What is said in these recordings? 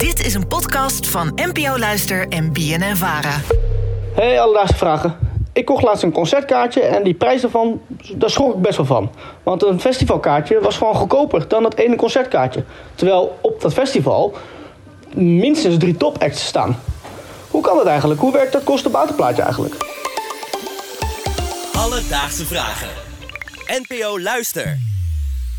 Dit is een podcast van NPO Luister en BNN Vara. Hey, alledaagse vragen. Ik kocht laatst een concertkaartje en die prijs daarvan, daar schrok ik best wel van. Want een festivalkaartje was gewoon goedkoper dan dat ene concertkaartje. Terwijl op dat festival minstens drie topacts staan. Hoe kan dat eigenlijk? Hoe werkt dat kosten-buitenplaatje eigenlijk? Alledaagse vragen. NPO Luister.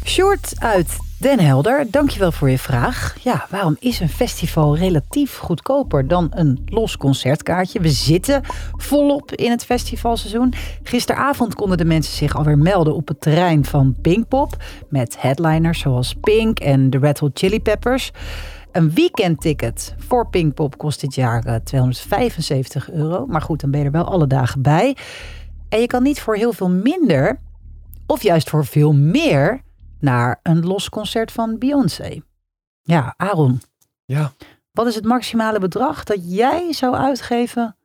Short uit Den Helder, dankjewel voor je vraag. Ja, waarom is een festival relatief goedkoper dan een los concertkaartje? We zitten volop in het festivalseizoen. Gisteravond konden de mensen zich alweer melden op het terrein van Pinkpop. Met headliners zoals Pink en de Red Hot Chili Peppers. Een weekendticket voor Pinkpop kost dit jaar eh, 275 euro. Maar goed, dan ben je er wel alle dagen bij. En je kan niet voor heel veel minder, of juist voor veel meer, naar een los concert van Beyoncé. Ja, Aaron, Ja, wat is het maximale bedrag dat jij zou uitgeven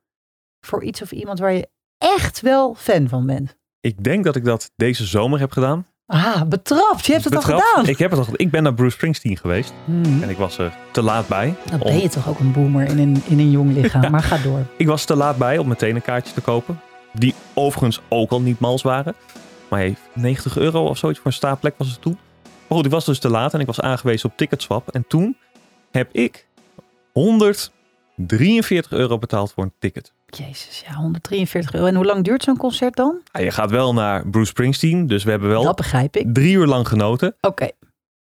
voor iets of iemand waar je echt wel fan van bent? ik denk dat ik dat deze zomer heb gedaan. Ah, betrapt. Je hebt het al gedaan. Ik heb het al gedaan. Ik ben naar Bruce Springsteen geweest. Hmm, En ik was er te laat bij. dan om- ben je toch ook een boomer in een, in een jong lichaam. Maar ga door. Ik was te laat bij om meteen een kaartje te kopen. Die overigens ook al niet mals waren. Maar hey, 90 euro of zoiets voor een staanplek was het toen. Maar goed, ik was dus te laat en ik was aangewezen op Ticketswap. En toen heb ik 143 euro betaald voor een ticket. Jezus, ja, 143 euro. En hoe lang duurt zo'n concert dan? Je gaat wel naar Bruce Springsteen, dus we hebben wel Dat begrijp ik. drie uur lang genoten. Oké,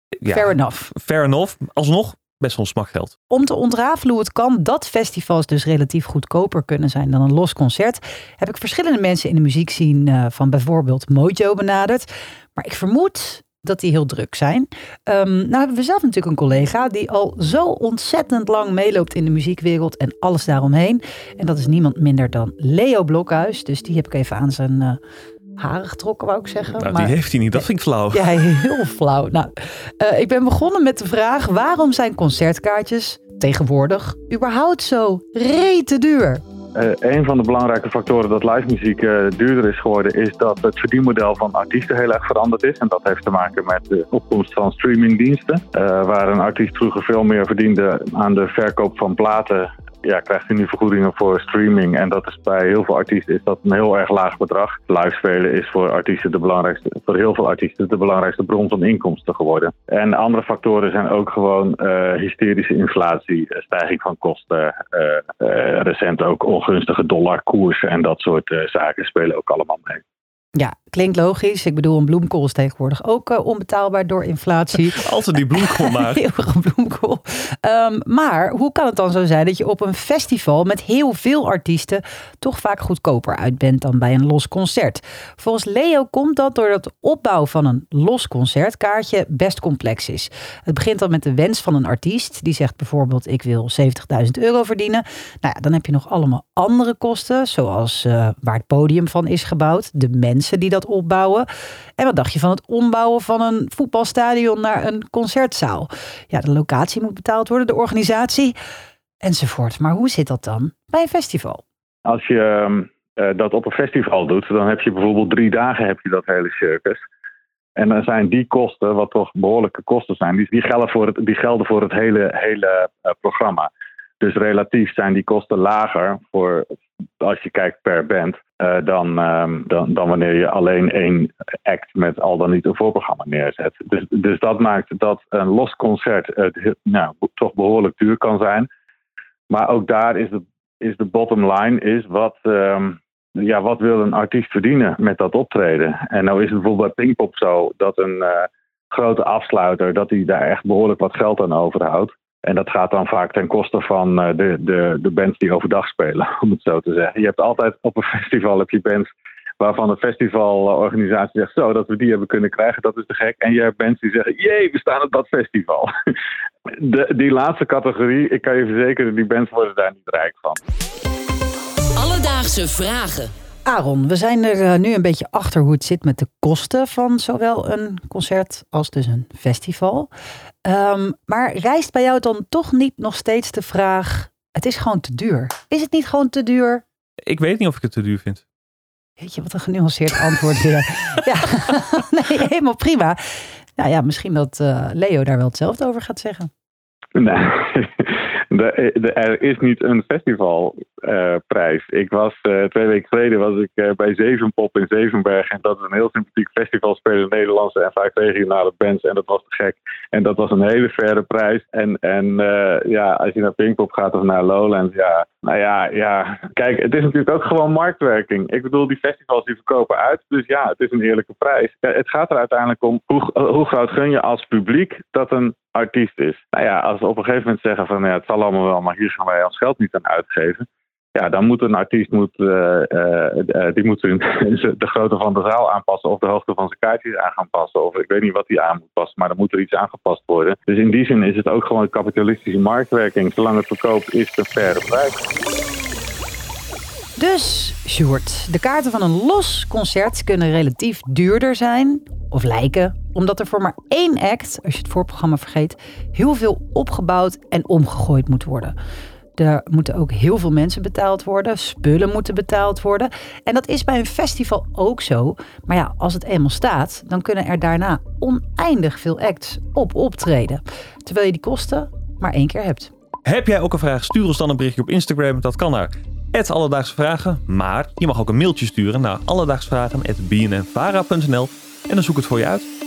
Ja, fair enough. fair enough. Alsnog best wel smakgeld. Om te ontrafelen hoe het kan dat festivals dus relatief goedkoper kunnen zijn dan een los concert, heb ik verschillende mensen in de muziek zien eh, van bijvoorbeeld Mojo benaderd. Maar ik vermoed dat die heel druk zijn. Ehm, nou hebben we zelf natuurlijk een collega die al zo ontzettend lang meeloopt in de muziekwereld en alles daaromheen. En dat is niemand minder dan Leo Blokhuis. Dus die heb ik even aan zijn eh, haren getrokken, wou ik zeggen. Nou, Maar- die heeft hij niet. Dat vind ik flauw. ja, heel flauw. Nou, eh, ik ben begonnen met de vraag: waarom zijn concertkaartjes tegenwoordig überhaupt zo rete duur? Eh, een van de belangrijke factoren dat live muziek eh, duurder is geworden, is dat het verdienmodel van artiesten heel erg veranderd is. En dat heeft te maken met de opkomst van streamingdiensten. Eh, waar een artiest vroeger veel meer verdiende aan de verkoop van platen, ja, krijgt hij nu vergoedingen voor streaming. En dat is bij heel veel artiesten is dat een heel erg laag bedrag. Live spelen is voor artiesten de belangrijkste, voor heel veel artiesten de belangrijkste bron van inkomsten geworden. En andere factoren zijn ook gewoon eh, hysterische inflatie, eh, stijging van kosten, eh, recent ook ongunstige dollarkoersen en dat soort zaken spelen ook allemaal mee. Ja, klinkt logisch. Ik bedoel, een bloemkool is tegenwoordig ook eh, onbetaalbaar door inflatie. Altijd die bloemkool maar. Eeuwige bloemkool. Ehm, maar hoe kan het dan zo zijn dat je op een festival met heel veel artiesten toch vaak goedkoper uit bent dan bij een los concert? Volgens Leo komt dat doordat de opbouw van een los concertkaartje best complex is. Het begint dan met de wens van een artiest. Die zegt bijvoorbeeld ik wil 70.000 euro verdienen. Nou ja, dan heb je nog allemaal andere kosten, zoals eh, waar het podium van is gebouwd, de mensen die dat opbouwen. En wat dacht je van het ombouwen van een voetbalstadion naar een concertzaal? Ja, de locatie moet betaald worden, de organisatie enzovoort. Maar hoe zit dat dan bij een festival? Als je ehm, eh, dat op een festival doet, dan heb je bijvoorbeeld drie dagen heb je dat hele circus. En dan zijn die kosten, wat toch behoorlijke kosten zijn, die, die, gelden, voor het, die gelden voor het hele, hele eh, programma. Dus relatief zijn die kosten lager voor, als je kijkt per band, eh, dan, ehm, dan, dan wanneer je alleen één act met al dan niet een voorprogramma neerzet. Dus, dus dat maakt dat een los concert heel- nou, toch behoorlijk duur kan zijn. Maar ook daar is de, is de bottom line is wat, ehm, ja, wat wil een artiest verdienen met dat optreden. En nou is het bijvoorbeeld bij Pinkpop zo dat een eh, grote afsluiter, dat hij daar echt behoorlijk wat geld aan overhoudt. En dat gaat dan vaak ten koste van eh, de, de, de bands die overdag spelen, om het zo te zeggen. Je hebt altijd op een festival heb je bands waarvan de festivalorganisatie zegt zo dat we die hebben kunnen krijgen, dat is te gek. En je hebt bands die zeggen, jee, we staan op dat festival. De, die laatste categorie, ik kan je verzekeren, die bands worden daar niet rijk van. Alledaagse vragen. Aaron, we zijn er eh, nu een beetje achter hoe het zit met de kosten van zowel een concert als dus een festival. Ehm, maar rijst bij jou dan toch niet nog steeds de vraag: het is gewoon te duur? Is het niet gewoon te duur? Ik weet niet of ik het te duur vind. Weet je, wat een genuanceerd antwoord weer. ja, nee, helemaal prima. Nou ja, misschien dat eh, Leo daar wel hetzelfde over gaat zeggen. Nee, er is niet een festivalprijs. ik was eh, twee weken geleden was ik uh, bij Zevenpop in Zevenberg. En dat is een heel sympathiek festival. Spelen Nederlandse en vaak regionale bands. En dat was te gek. En dat was een hele verre prijs. En, en uh, ja, als je naar Pinkpop gaat of naar Lowlands, ja. Nou ja, ja. Kijk, het is natuurlijk ook gewoon marktwerking. Ik bedoel, die festivals die verkopen uit. Dus ja, het is een eerlijke prijs. Het gaat er uiteindelijk om hoe, hoe groot gun je als publiek dat een artiest is. Nou ja, als we op een gegeven moment zeggen van ja, het zal allemaal wel, maar hier gaan wij ons geld niet aan uitgeven. Ja, dan moet een artiest moet, uh, uh, die moet de grootte van de zaal aanpassen of de hoogte van zijn kaartjes aan gaan passen. Of ik weet niet wat hij aan moet passen, maar dan moet er iets aangepast worden. Dus in die zin is het ook gewoon een kapitalistische marktwerking. Zolang het verkoopt is het een faire prijs. Dus, Sjoerd, de kaarten van een los concert kunnen relatief duurder zijn, of lijken, omdat er voor maar één act, als je het voorprogramma vergeet, heel veel opgebouwd en omgegooid moet worden. Er moeten ook heel veel mensen betaald worden, spullen moeten betaald worden. En dat is bij een festival ook zo. Maar ja, als het eenmaal staat, dan kunnen er daarna oneindig veel acts op optreden. Terwijl je die kosten maar één keer hebt. Heb jij ook een vraag? Stuur ons dan een berichtje op Instagram. Dat kan naar Alledaagse Vragen. Maar je mag ook een mailtje sturen naar alledaagsvragen.bnnvara.nl en dan zoek het voor je uit.